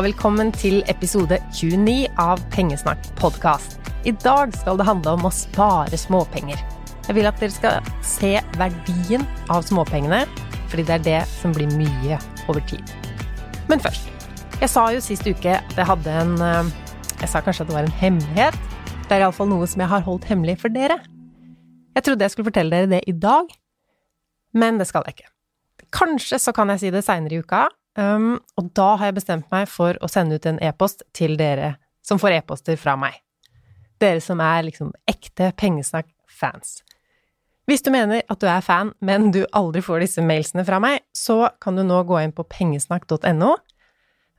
og velkommen til episode 29 av Pengesnakk podkast. I dag skal det handle om å spare småpenger. Jeg vil at dere skal se verdien av småpengene, fordi det er det som blir mye over tid. Men først. Jeg sa jo sist uke at jeg hadde en eh, Jeg sa kanskje at det var en hemmelighet. Det er iallfall noe som jeg har holdt hemmelig for dere. Jeg trodde jeg skulle fortelle dere det i dag, men det skal jeg ikke. Kanskje så kan jeg si det seinere i uka, um, og da har jeg bestemt meg for å sende ut en e-post til dere som får e-poster fra meg. Dere som er liksom ekte pengesnakk-fans. Hvis du mener at du er fan, men du aldri får disse mailsene fra meg, så kan du nå gå inn på pengesnakk.no.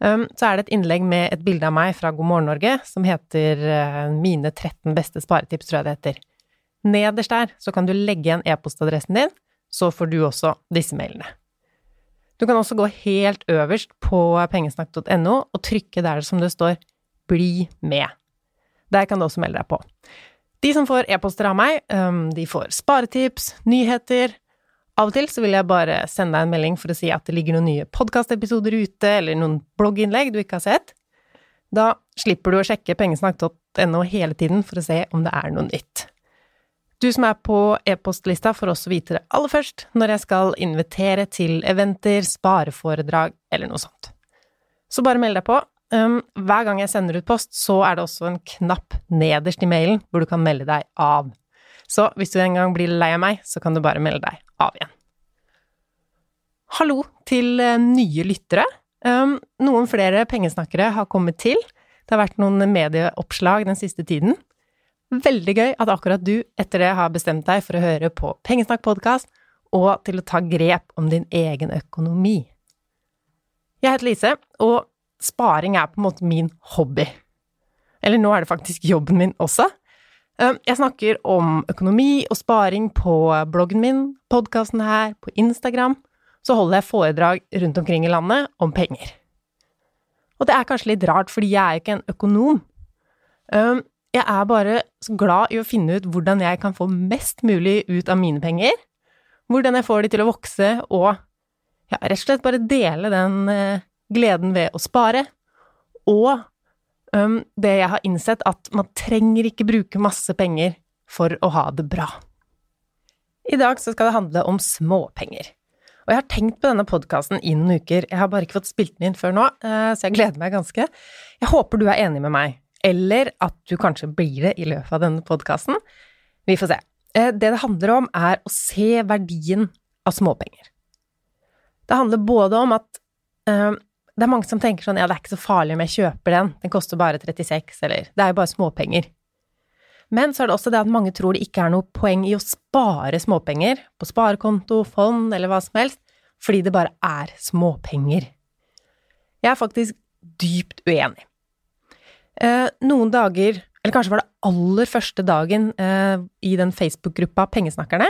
Um, så er det et innlegg med et bilde av meg fra God morgen Norge som heter uh, Mine 13 beste sparetips, tror jeg det heter. Nederst der så kan du legge igjen e-postadressen din, så får du også disse mailene. Du kan også gå helt øverst på pengesnakk.no og trykke der som det står Bli med. Der kan du også melde deg på. De som får e-poster av meg, de får sparetips, nyheter. Av og til så vil jeg bare sende deg en melding for å si at det ligger noen nye podkastepisoder ute, eller noen blogginnlegg du ikke har sett. Da slipper du å sjekke pengesnakk.no hele tiden for å se om det er noe nytt. Du som er på e-postlista får også vite det aller først når jeg skal invitere til eventer, spareforedrag eller noe sånt. Så bare meld deg på. Um, hver gang jeg sender ut post, så er det også en knapp nederst i mailen hvor du kan melde deg av. Så hvis du en gang blir lei av meg, så kan du bare melde deg av igjen. Hallo til uh, nye lyttere. Um, noen flere pengesnakkere har kommet til. Det har vært noen medieoppslag den siste tiden. Veldig gøy at akkurat du etter det har bestemt deg for å høre på Pengesnakk podkast og til å ta grep om din egen økonomi. Jeg heter Lise, og sparing er på en måte min hobby. Eller nå er det faktisk jobben min også. Um, jeg snakker om økonomi og sparing på bloggen min, podkasten her, på Instagram. Så holder jeg foredrag rundt omkring i landet om penger. Og det er kanskje litt rart, fordi jeg er jo ikke en økonom. Jeg er bare glad i å finne ut hvordan jeg kan få mest mulig ut av mine penger, hvordan jeg får de til å vokse, og ja, rett og slett bare dele den eh, gleden ved å spare, og um, det jeg har innsett, at man trenger ikke bruke masse penger for å ha det bra. I dag så skal det handle om småpenger. Og jeg har tenkt på denne podkasten i noen uker, jeg har bare ikke fått spilt den inn før nå, eh, så jeg gleder meg ganske. Jeg håper du er enig med meg eller at du kanskje blir det i løpet av denne podkasten. Vi får se. Eh, det det handler om, er å se verdien av småpenger. Det handler både om at uh, det er mange som tenker sånn ja, det er ikke så farlig om jeg kjøper den, den koster bare 36, eller det er jo bare småpenger. Men så er det også det at mange tror det ikke er noe poeng i å spare småpenger på sparekonto, fond eller hva som helst, fordi det bare er småpenger. Jeg er faktisk dypt uenig. Eh, noen dager, eller kanskje var det aller første dagen eh, i den Facebook-gruppa Pengesnakkerne.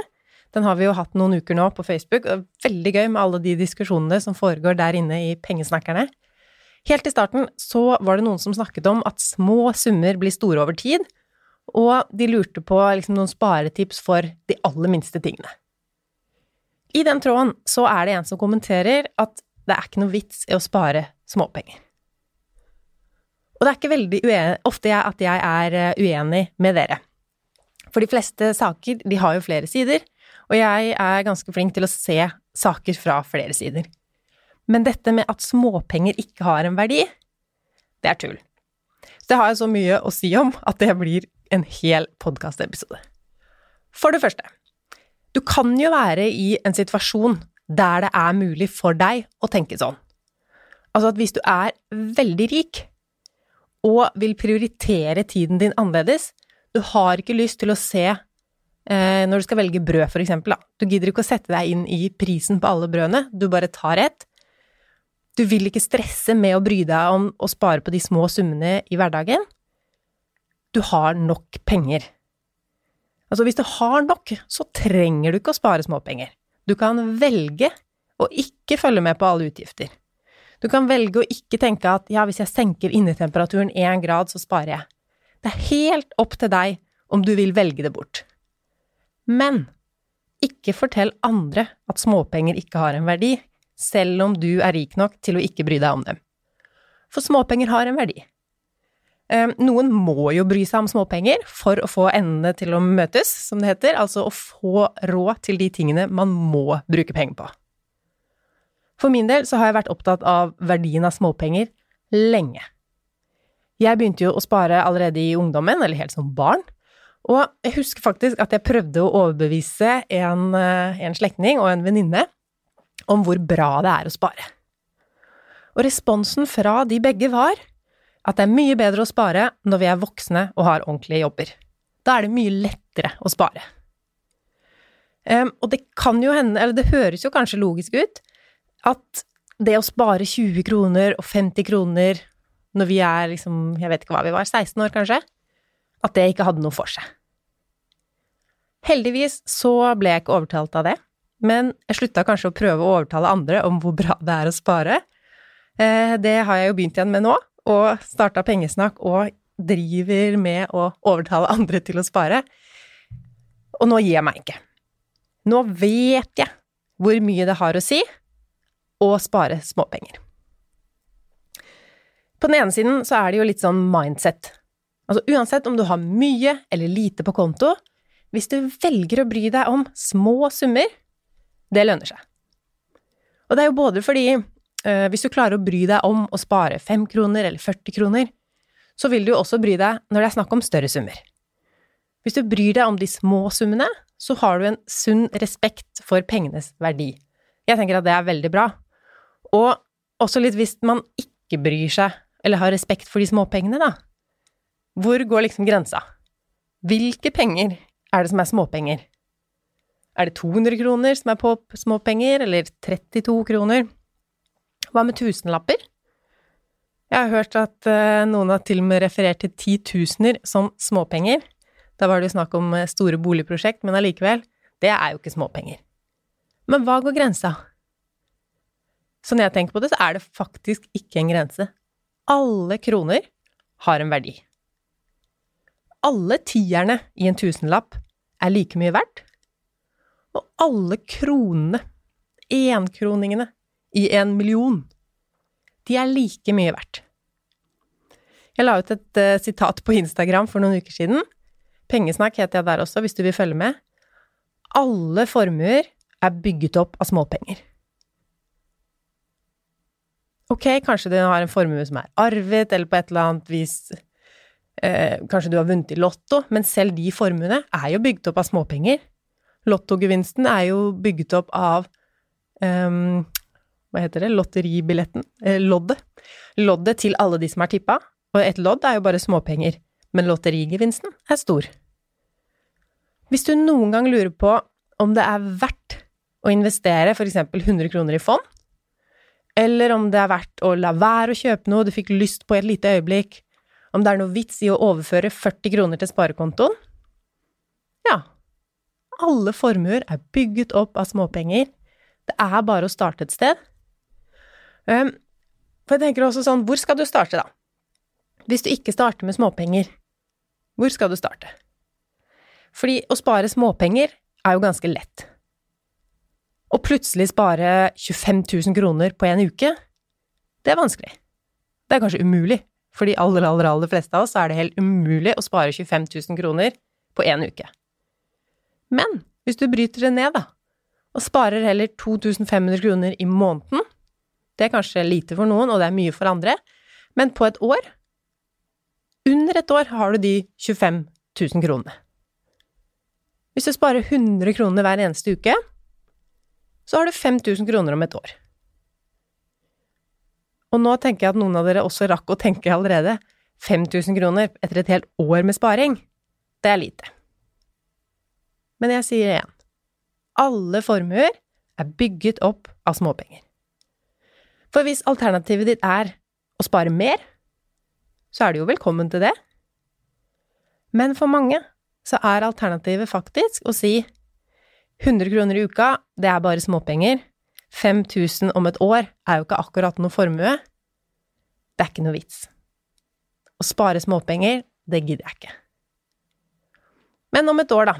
Den har vi jo hatt noen uker nå på Facebook, veldig gøy med alle de diskusjonene som foregår der inne i Pengesnakkerne. Helt i starten så var det noen som snakket om at små summer blir store over tid, og de lurte på liksom noen sparetips for de aller minste tingene. I den tråden så er det en som kommenterer at det er ikke noe vits i å spare småpenger. Og det er ikke veldig uenig, ofte at jeg er eh, uenig med dere. For de fleste saker, de har jo flere sider, og jeg er ganske flink til å se saker fra flere sider. Men dette med at småpenger ikke har en verdi, det er tull. Så det har jeg så mye å si om at det blir en hel podkastepisode. For det første, du kan jo være i en situasjon der det er mulig for deg å tenke sånn. Altså at hvis du er veldig rik, og vil prioritere tiden din annerledes. Du har ikke lyst til å se eh, når du skal velge brød, for eksempel, da. Du gidder ikke å sette deg inn i prisen på alle brødene, du bare tar ett. Du vil ikke stresse med å bry deg om å spare på de små summene i hverdagen. Du har nok penger. Altså, hvis du har nok, så trenger du ikke å spare småpenger. Du kan velge å ikke følge med på alle utgifter. Du kan velge å ikke tenke at ja, hvis jeg senker innetemperaturen én grad, så sparer jeg. Det er helt opp til deg om du vil velge det bort. Men ikke fortell andre at småpenger ikke har en verdi, selv om du er rik nok til å ikke bry deg om dem. For småpenger har en verdi. Eh, noen må jo bry seg om småpenger for å få endene til å møtes, som det heter, altså å få råd til de tingene man må bruke penger på. For min del så har jeg vært opptatt av verdien av småpenger lenge. Jeg begynte jo å spare allerede i ungdommen, eller helt som barn, og jeg husker faktisk at jeg prøvde å overbevise en, eh, en slektning og en venninne om hvor bra det er å spare. Og responsen fra de begge var at det er mye bedre å spare når vi er voksne og har ordentlige jobber. Da er det mye lettere å spare. Um, og det kan jo hende, eller det høres jo kanskje logisk ut, at det å spare 20 kroner og 50 kroner når vi er liksom, jeg vet ikke hva vi var, 16 år kanskje, at det ikke hadde noe for seg. Heldigvis så ble jeg ikke overtalt av det, men jeg slutta kanskje å prøve å overtale andre om hvor bra det er å spare. Eh, det har jeg jo begynt igjen med nå, og starta Pengesnakk og driver med å overtale andre til å spare. Og nå gir jeg meg ikke. Nå vet jeg hvor mye det har å si å spare småpenger. På den ene siden så er det jo litt sånn mindset. Altså uansett om du har mye eller lite på konto, hvis du velger å bry deg om små summer, det lønner seg. Og det er jo både fordi øh, hvis du klarer å bry deg om å spare 5 kroner eller 40 kroner, så vil du jo også bry deg når det er snakk om større summer. Hvis du bryr deg om de små summene, så har du en sunn respekt for pengenes verdi. Jeg tenker at det er veldig bra. Og også litt hvis man ikke bryr seg eller har respekt for de småpengene, da. Hvor går liksom grensa? Hvilke penger er det som er småpenger? Er det 200 kroner som er på småpenger, eller 32 kroner? Hva med tusenlapper? Jeg har hørt at uh, noen har til og med referert til titusener som småpenger. Da var det jo snakk om eh, store boligprosjekt, men allikevel, det er jo ikke småpenger. Men hva går grensa? Så når jeg tenker på det, så er det faktisk ikke en grense. Alle kroner har en verdi alle tierne i en tusenlapp er like mye verdt, og alle kronene, enkroningene, i en million, de er like mye verdt. Jeg la ut et uh, sitat på Instagram for noen uker siden. Pengesnakk heter jeg der også, hvis du vil følge med. Alle formuer er bygget opp av småpenger. Ok, kanskje du har en formue som er arvet, eller på et eller annet vis eh, kanskje du har vunnet i Lotto, men selv de formuene er jo bygd opp av småpenger. Lottogevinsten er jo bygget opp av um, Hva heter det? Lotteribilletten? Eh, loddet. Loddet til alle de som har tippa. Og et lodd er jo bare småpenger, men lotterigevinsten er stor. Hvis du noen gang lurer på om det er verdt å investere eksempel 100 kroner i fond, eller om det er verdt å la være å kjøpe noe du fikk lyst på i et lite øyeblikk, om det er noe vits i å overføre 40 kroner til sparekontoen? Ja, alle formuer er bygget opp av småpenger. Det er bare å starte et sted. Um, for jeg tenker også sånn, hvor skal du starte, da? Hvis du ikke starter med småpenger, hvor skal du starte? Fordi å spare småpenger er jo ganske lett. Å plutselig spare 25 000 kroner på en uke, det er vanskelig. Det er kanskje umulig. For de aller, aller, aller fleste av oss er det helt umulig å spare 25 000 kroner på én uke. Men hvis du bryter det ned, da, og sparer heller 2500 kroner i måneden Det er kanskje lite for noen, og det er mye for andre, men på et år Under et år har du de 25 000 kronene. Hvis du sparer 100 kroner hver eneste uke, så har du 5000 kroner om et år. Og nå tenker jeg at noen av dere også rakk å tenke allerede 5000 kroner etter et helt år med sparing. Det er lite. Men jeg sier igjen, alle formuer er bygget opp av småpenger. For hvis alternativet ditt er å spare mer, så er du jo velkommen til det. Men for mange så er alternativet faktisk å si 100 kroner i uka, det er bare småpenger, 5000 om et år er jo ikke akkurat noe formue. Det er ikke noe vits. Å spare småpenger, det gidder jeg ikke. Men om et år, da,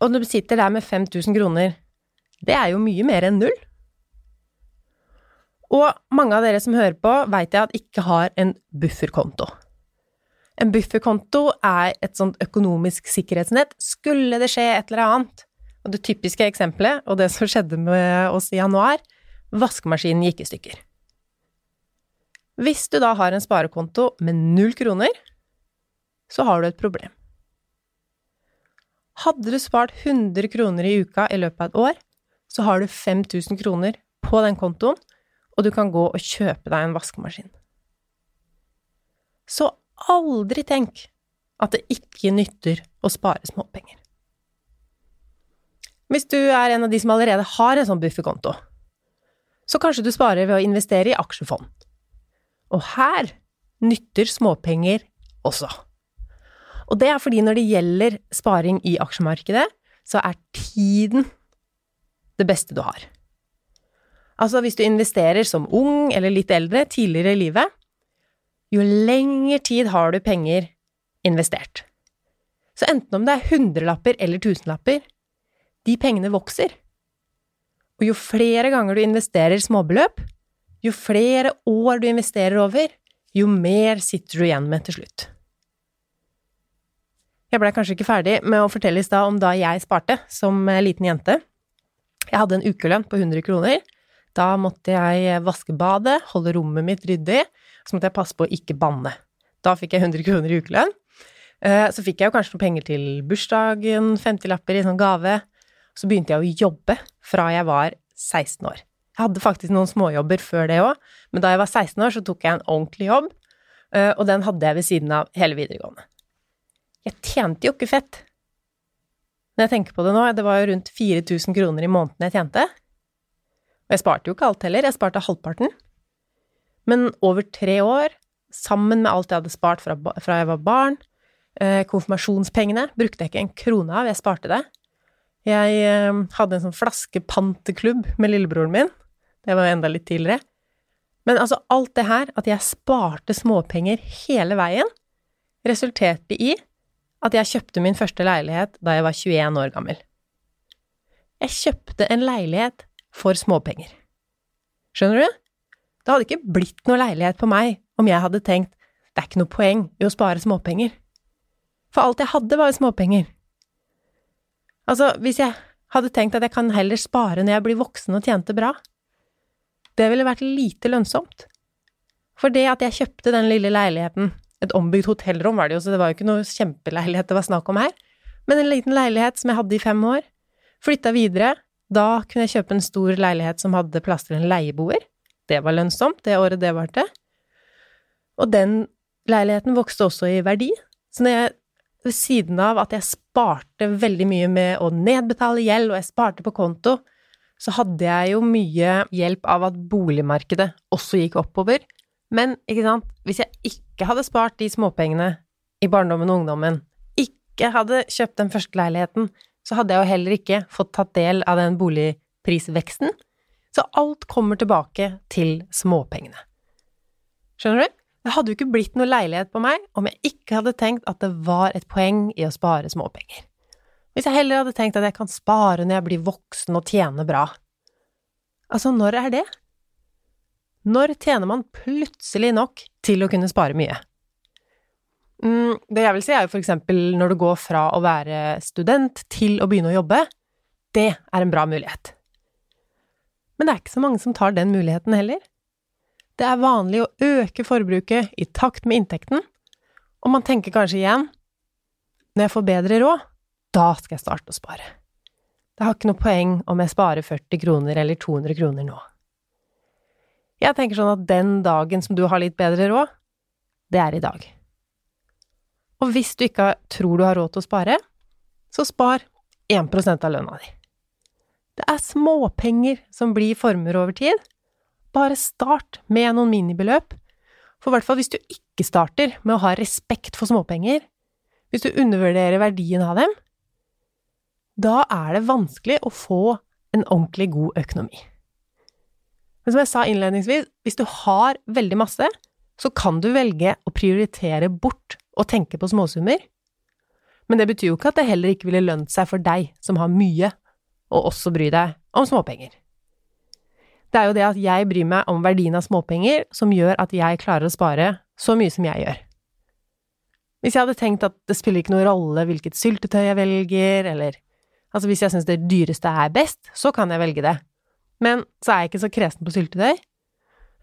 og du sitter der med 5000 kroner, det er jo mye mer enn null. Og mange av dere som hører på, veit jeg at ikke har en bufferkonto. En bufferkonto er et sånt økonomisk sikkerhetsnett. Skulle det skje et eller annet, og det typiske eksempelet, og det som skjedde med oss i januar, vaskemaskinen gikk i stykker. Hvis du da har en sparekonto med null kroner, så har du et problem. Hadde du spart 100 kroner i uka i løpet av et år, så har du 5000 kroner på den kontoen, og du kan gå og kjøpe deg en vaskemaskin. Så aldri tenk at det ikke nytter å spare småpenger. Hvis du er en av de som allerede har en sånn bufferkonto, så kanskje du sparer ved å investere i aksjefond. Og her nytter småpenger også. Og det er fordi når det gjelder sparing i aksjemarkedet, så er tiden det beste du har. Altså hvis du investerer som ung eller litt eldre, tidligere i livet, jo lengre tid har du penger investert. Så enten om det er hundrelapper eller tusenlapper, de pengene vokser. Og jo flere ganger du investerer småbeløp, jo flere år du investerer over, jo mer sitter du igjen med til slutt. Jeg blei kanskje ikke ferdig med å fortelle i stad om da jeg sparte som liten jente. Jeg hadde en ukelønn på 100 kroner. Da måtte jeg vaske badet, holde rommet mitt ryddig, så måtte jeg passe på å ikke banne. Da fikk jeg 100 kroner i ukelønn. Eh, så fikk jeg jo kanskje noen penger til bursdagen, 50-lapper i sånn gave. Så begynte jeg å jobbe fra jeg var 16 år. Jeg hadde faktisk noen småjobber før det òg, men da jeg var 16 år, så tok jeg en ordentlig jobb, eh, og den hadde jeg ved siden av hele videregående. Jeg tjente jo ikke fett. Når jeg tenker på det nå, det var jo rundt 4000 kroner i måneden jeg tjente. Og jeg sparte jo ikke alt heller, jeg sparte halvparten. Men over tre år, sammen med alt jeg hadde spart fra, fra jeg var barn, eh, konfirmasjonspengene brukte jeg ikke en krone av, jeg sparte det. Jeg eh, hadde en sånn flaskepanteklubb med lillebroren min. Det var jo enda litt tidligere. Men altså, alt det her, at jeg sparte småpenger hele veien, resulterte i at jeg kjøpte min første leilighet da jeg var 21 år gammel. Jeg kjøpte en leilighet for småpenger. Skjønner du? Det hadde ikke blitt noe leilighet på meg om jeg hadde tenkt det er ikke noe poeng i å spare småpenger. For alt jeg hadde, var jo småpenger. Altså, hvis jeg hadde tenkt at jeg kan heller spare når jeg blir voksen og tjente bra, det ville vært lite lønnsomt. For det at jeg kjøpte den lille leiligheten et ombygd hotellrom var det jo, så det var jo ikke noe kjempeleilighet det var snakk om her. Men en liten leilighet som jeg hadde i fem år. Flytta videre. Da kunne jeg kjøpe en stor leilighet som hadde plass til en leieboer. Det var lønnsomt, det året det varte. Og den leiligheten vokste også i verdi. Så når jeg, ved siden av at jeg sparte veldig mye med å nedbetale gjeld, og jeg sparte på konto, så hadde jeg jo mye hjelp av at boligmarkedet også gikk oppover. Men ikke sant, hvis jeg ikke hadde spart de småpengene i barndommen og ungdommen, ikke hadde kjøpt den første leiligheten, så hadde jeg jo heller ikke fått tatt del av den boligprisveksten. Så alt kommer tilbake til småpengene. Skjønner du? Det hadde jo ikke blitt noe leilighet på meg om jeg ikke hadde tenkt at det var et poeng i å spare småpenger. Hvis jeg heller hadde tenkt at jeg kan spare når jeg blir voksen og tjener bra. Altså, når er det? Når tjener man plutselig nok til å kunne spare mye? Mm, det jeg vil si, er jo for eksempel når du går fra å være student til å begynne å jobbe. Det er en bra mulighet. Men det er ikke så mange som tar den muligheten heller. Det er vanlig å øke forbruket i takt med inntekten, og man tenker kanskje igjen når jeg får bedre råd, da skal jeg starte å spare. Det har ikke noe poeng om jeg sparer 40 kroner eller 200 kroner nå. Jeg tenker sånn at den dagen som du har litt bedre råd, det er i dag. Og hvis du ikke tror du har råd til å spare, så spar 1 av lønna di. Det er småpenger som blir formuer over tid. Bare start med noen minibeløp. For i hvert fall hvis du ikke starter med å ha respekt for småpenger, hvis du undervurderer verdien av dem, da er det vanskelig å få en ordentlig god økonomi. Men som jeg sa innledningsvis, hvis du har veldig masse, så kan du velge å prioritere bort å tenke på småsummer. Men det betyr jo ikke at det heller ikke ville lønt seg for deg som har mye, å også bry deg om småpenger. Det er jo det at jeg bryr meg om verdien av småpenger som gjør at jeg klarer å spare så mye som jeg gjør. Hvis jeg hadde tenkt at det spiller ikke noen rolle hvilket syltetøy jeg velger, eller altså hvis jeg syns det dyreste er best, så kan jeg velge det. Men så er jeg ikke så kresen på syltetøy.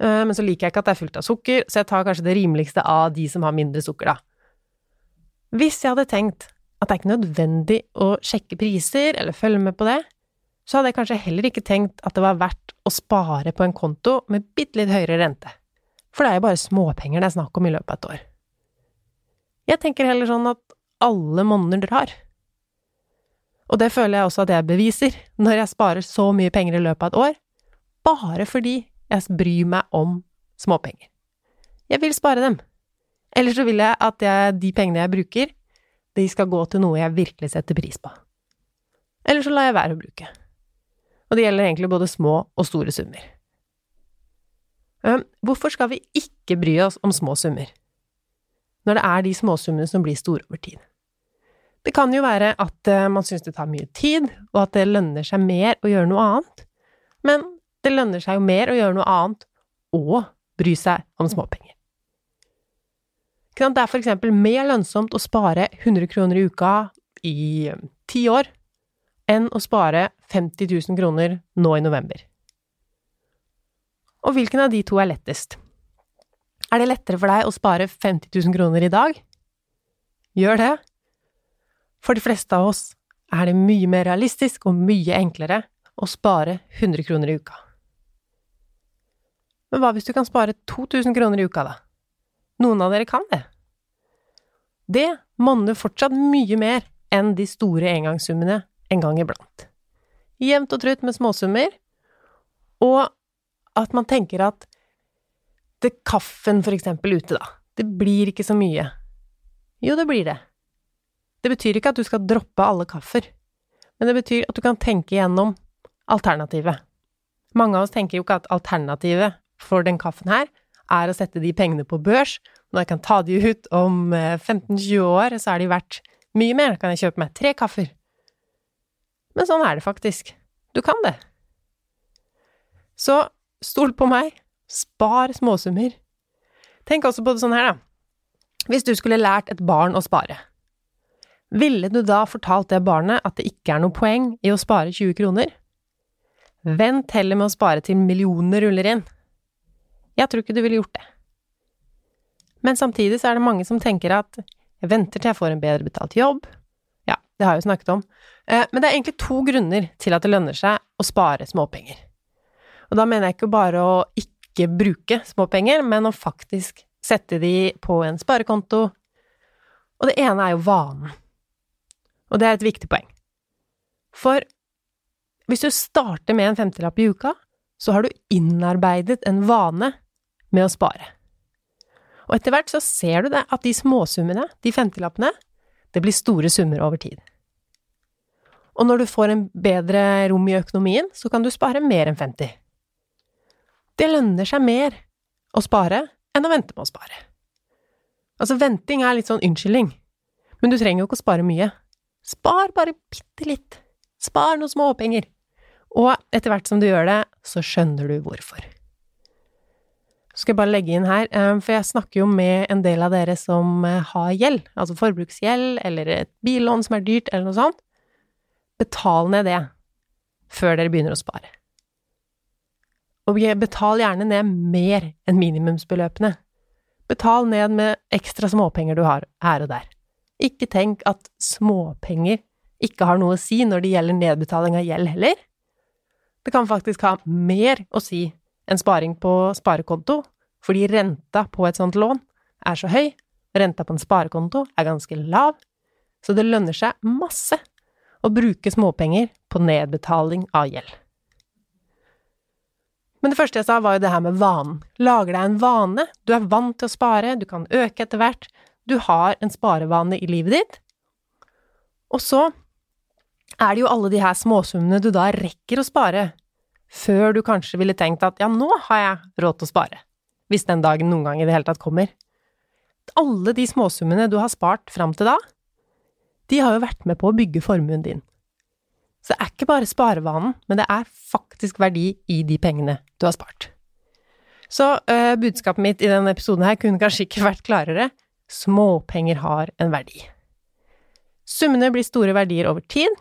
Eh, men så liker jeg ikke at det er fullt av sukker, så jeg tar kanskje det rimeligste av de som har mindre sukker, da. Hvis jeg hadde tenkt at det er ikke nødvendig å sjekke priser eller følge med på det, så hadde jeg kanskje heller ikke tenkt at det var verdt å spare på en konto med bitte litt høyere rente. For det er jo bare småpenger det er snakk om i løpet av et år. Jeg tenker heller sånn at alle monner drar. Og det føler jeg også at jeg beviser når jeg sparer så mye penger i løpet av et år, bare fordi jeg bryr meg om småpenger. Jeg vil spare dem. Eller så vil jeg at jeg, de pengene jeg bruker, de skal gå til noe jeg virkelig setter pris på. Eller så lar jeg være å bruke. Og det gjelder egentlig både små og store summer. Hvorfor skal vi ikke bry oss om små summer, når det er de småsummene som blir store over tid? Det kan jo være at eh, man syns det tar mye tid, og at det lønner seg mer å gjøre noe annet, men det lønner seg jo mer å gjøre noe annet og bry seg om småpenger. Det er for eksempel mer lønnsomt å spare 100 kroner i uka i eh, ti år enn å spare 50 000 kroner nå i november. Og hvilken av de to er lettest? Er det lettere for deg å spare 50 000 kroner i dag? Gjør det. For de fleste av oss er det mye mer realistisk og mye enklere å spare 100 kroner i uka. Men hva hvis du kan spare 2000 kroner i uka, da? Noen av dere kan det. Det monner fortsatt mye mer enn de store engangssummene en gang iblant. Jevnt og trutt med småsummer, og at man tenker at det kaffen for eksempel ute, da, det blir ikke så mye. Jo, det blir det. Det betyr ikke at du skal droppe alle kaffer, men det betyr at du kan tenke gjennom alternativet. Mange av oss tenker jo ikke at alternativet for den kaffen her er å sette de pengene på børs. Når jeg kan ta de ut om 15-20 eh, år, så er de verdt mye mer. Da kan jeg kjøpe meg tre kaffer. Men sånn er det faktisk. Du kan det. Så stol på meg. Spar småsummer. Tenk også på det sånn her, da. Hvis du skulle lært et barn å spare, ville du da fortalt det barnet at det ikke er noe poeng i å spare 20 kroner? Vent heller med å spare til millioner ruller inn. Jeg tror ikke du ville gjort det. Men samtidig så er det mange som tenker at jeg venter til jeg får en bedre betalt jobb. Det har jeg jo snakket om. Eh, men det er egentlig to grunner til at det lønner seg å spare småpenger. Og da mener jeg ikke bare å ikke bruke småpenger, men å faktisk sette de på en sparekonto. Og det ene er jo vanen. Og det er et viktig poeng. For hvis du starter med en femtelapp i uka, så har du innarbeidet en vane med å spare. Og etter hvert så ser du det, at de småsummene, de femtilappene, det blir store summer over tid. Og når du får en bedre rom i økonomien, så kan du spare mer enn 50. Det lønner seg mer å spare enn å vente med å spare. Altså, venting er litt sånn unnskyldning, men du trenger jo ikke å spare mye. Spar bare bitte litt. Spar noen småpenger. Og etter hvert som du gjør det, så skjønner du hvorfor. Skal jeg bare legge inn her, eh, for jeg snakker jo med en del av dere som eh, har gjeld, altså forbruksgjeld eller et billån som er dyrt, eller noe sånt. Betal ned det før dere begynner å spare. Og betal gjerne ned mer enn minimumsbeløpene. Betal ned med ekstra småpenger du har her og der. Ikke tenk at småpenger ikke har noe å si når det gjelder nedbetaling av gjeld heller. Det kan faktisk ha mer å si enn sparing på sparekonto, fordi renta på et sånt lån er så høy, renta på en sparekonto er ganske lav, så det lønner seg masse å bruke småpenger på nedbetaling av gjeld. Men det første jeg sa, var jo det her med vanen. Lager deg en vane, du er vant til å spare, du kan øke etter hvert, du har en sparevane i livet ditt. Og så er det jo alle de her småsummene du da rekker å spare, før du kanskje ville tenkt at ja, nå har jeg råd til å spare, hvis den dagen noen gang i det hele tatt kommer. Alle de småsummene du har spart fram til da, de har jo vært med på å bygge formuen din. Så det er ikke bare sparevanen, men det er faktisk verdi i de pengene du har spart. Så øh, budskapet mitt i denne episoden her kunne kanskje ikke vært klarere. Småpenger har en verdi. Summene blir store verdier over tid,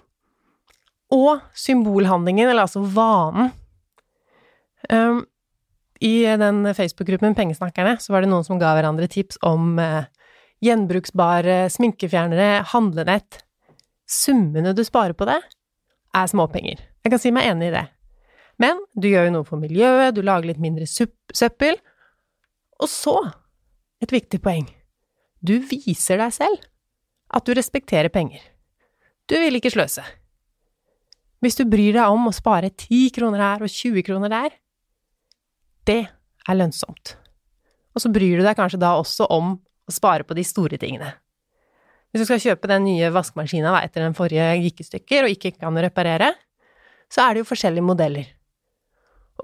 og symbolhandlingen, eller altså vanen um, I den Facebook-gruppen Pengesnakkerne så var det noen som ga hverandre tips om uh, gjenbruksbare sminkefjernere, handlenett Summene du sparer på det, er småpenger. Jeg kan si meg enig i det. Men du gjør jo noe for miljøet, du lager litt mindre søppel. Og så, et viktig poeng, du viser deg selv at du respekterer penger. Du vil ikke sløse. Hvis du bryr deg om å spare 10 kroner her og 20 kroner der, det er lønnsomt. Og så bryr du deg kanskje da også om å spare på de store tingene. Hvis du skal kjøpe den nye vaskemaskina etter den forrige gikk i stykker og ikke kan reparere, så er det jo forskjellige modeller.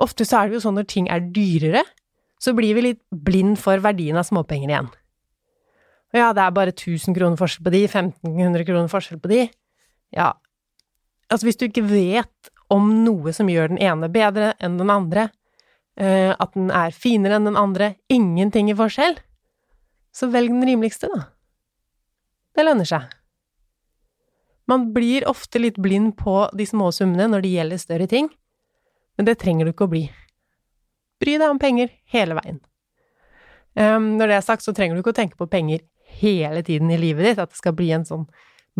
Ofte så er det jo sånn når ting er dyrere, så blir vi litt blind for verdien av småpenger igjen. Og ja, det er bare 1000 kroner forskjell på de, 1500 kroner forskjell på de. Ja, altså hvis du ikke vet om noe som gjør den ene bedre enn den andre, eh, at den er finere enn den andre, ingenting i forskjell, så velg den rimeligste, da. Det lønner seg. Man blir ofte litt blind på de små summene når det gjelder større ting, men det trenger du ikke å bli. Bry deg om penger hele veien. Um, når det er sagt, så trenger du ikke å tenke på penger hele tiden i livet ditt, at det skal bli en sånn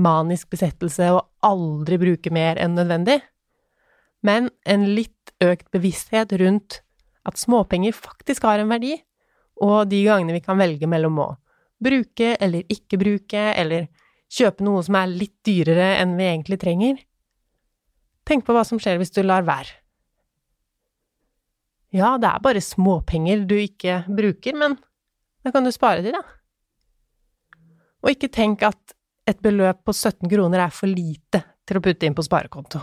manisk besettelse og aldri bruke mer enn nødvendig, men en litt økt bevissthet rundt at småpenger faktisk har en verdi, og de gangene vi kan velge mellom å bruke eller ikke bruke, eller kjøpe noe som er litt dyrere enn vi egentlig trenger. Tenk på hva som skjer hvis du lar være. Ja, det er bare småpenger du ikke bruker, men da kan du spare de, da. Og ikke tenk at et beløp på 17 kroner er for lite til å putte inn på sparekonto.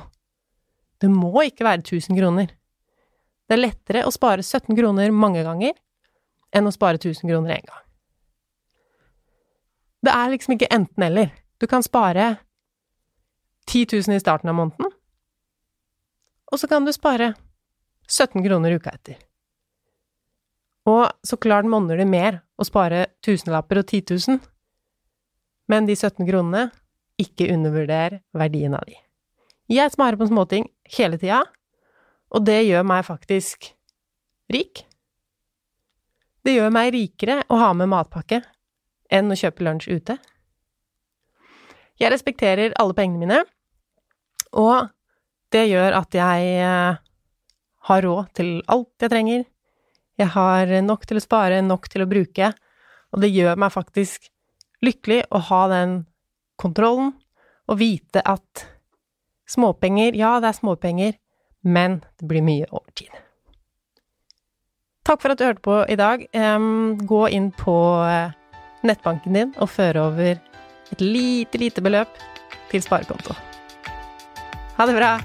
Det må ikke være 1000 kroner. Det er lettere å spare 17 kroner mange ganger enn å spare 1000 kroner én gang. Det er liksom ikke enten-eller. Du kan spare 10 000 i starten av måneden, og så kan du spare 17 kroner uka etter. Og så klart monner det mer å spare tusenlapper og 10 000, men de 17 kronene, ikke undervurder verdien av de. Jeg smarer på småting hele tida, og det gjør meg faktisk rik. Det gjør meg rikere å ha med matpakke enn å kjøpe lunsj ute. Jeg respekterer alle pengene mine, og det gjør at jeg eh, har råd til alt jeg trenger. Jeg har nok til å spare, nok til å bruke, og det gjør meg faktisk lykkelig å ha den kontrollen og vite at småpenger, ja, det er småpenger, men det blir mye overtid. Takk for at du hørte på i dag. Gå inn på eh, nettbanken din og føre over et lite, lite beløp til sparekonto. Ha det bra!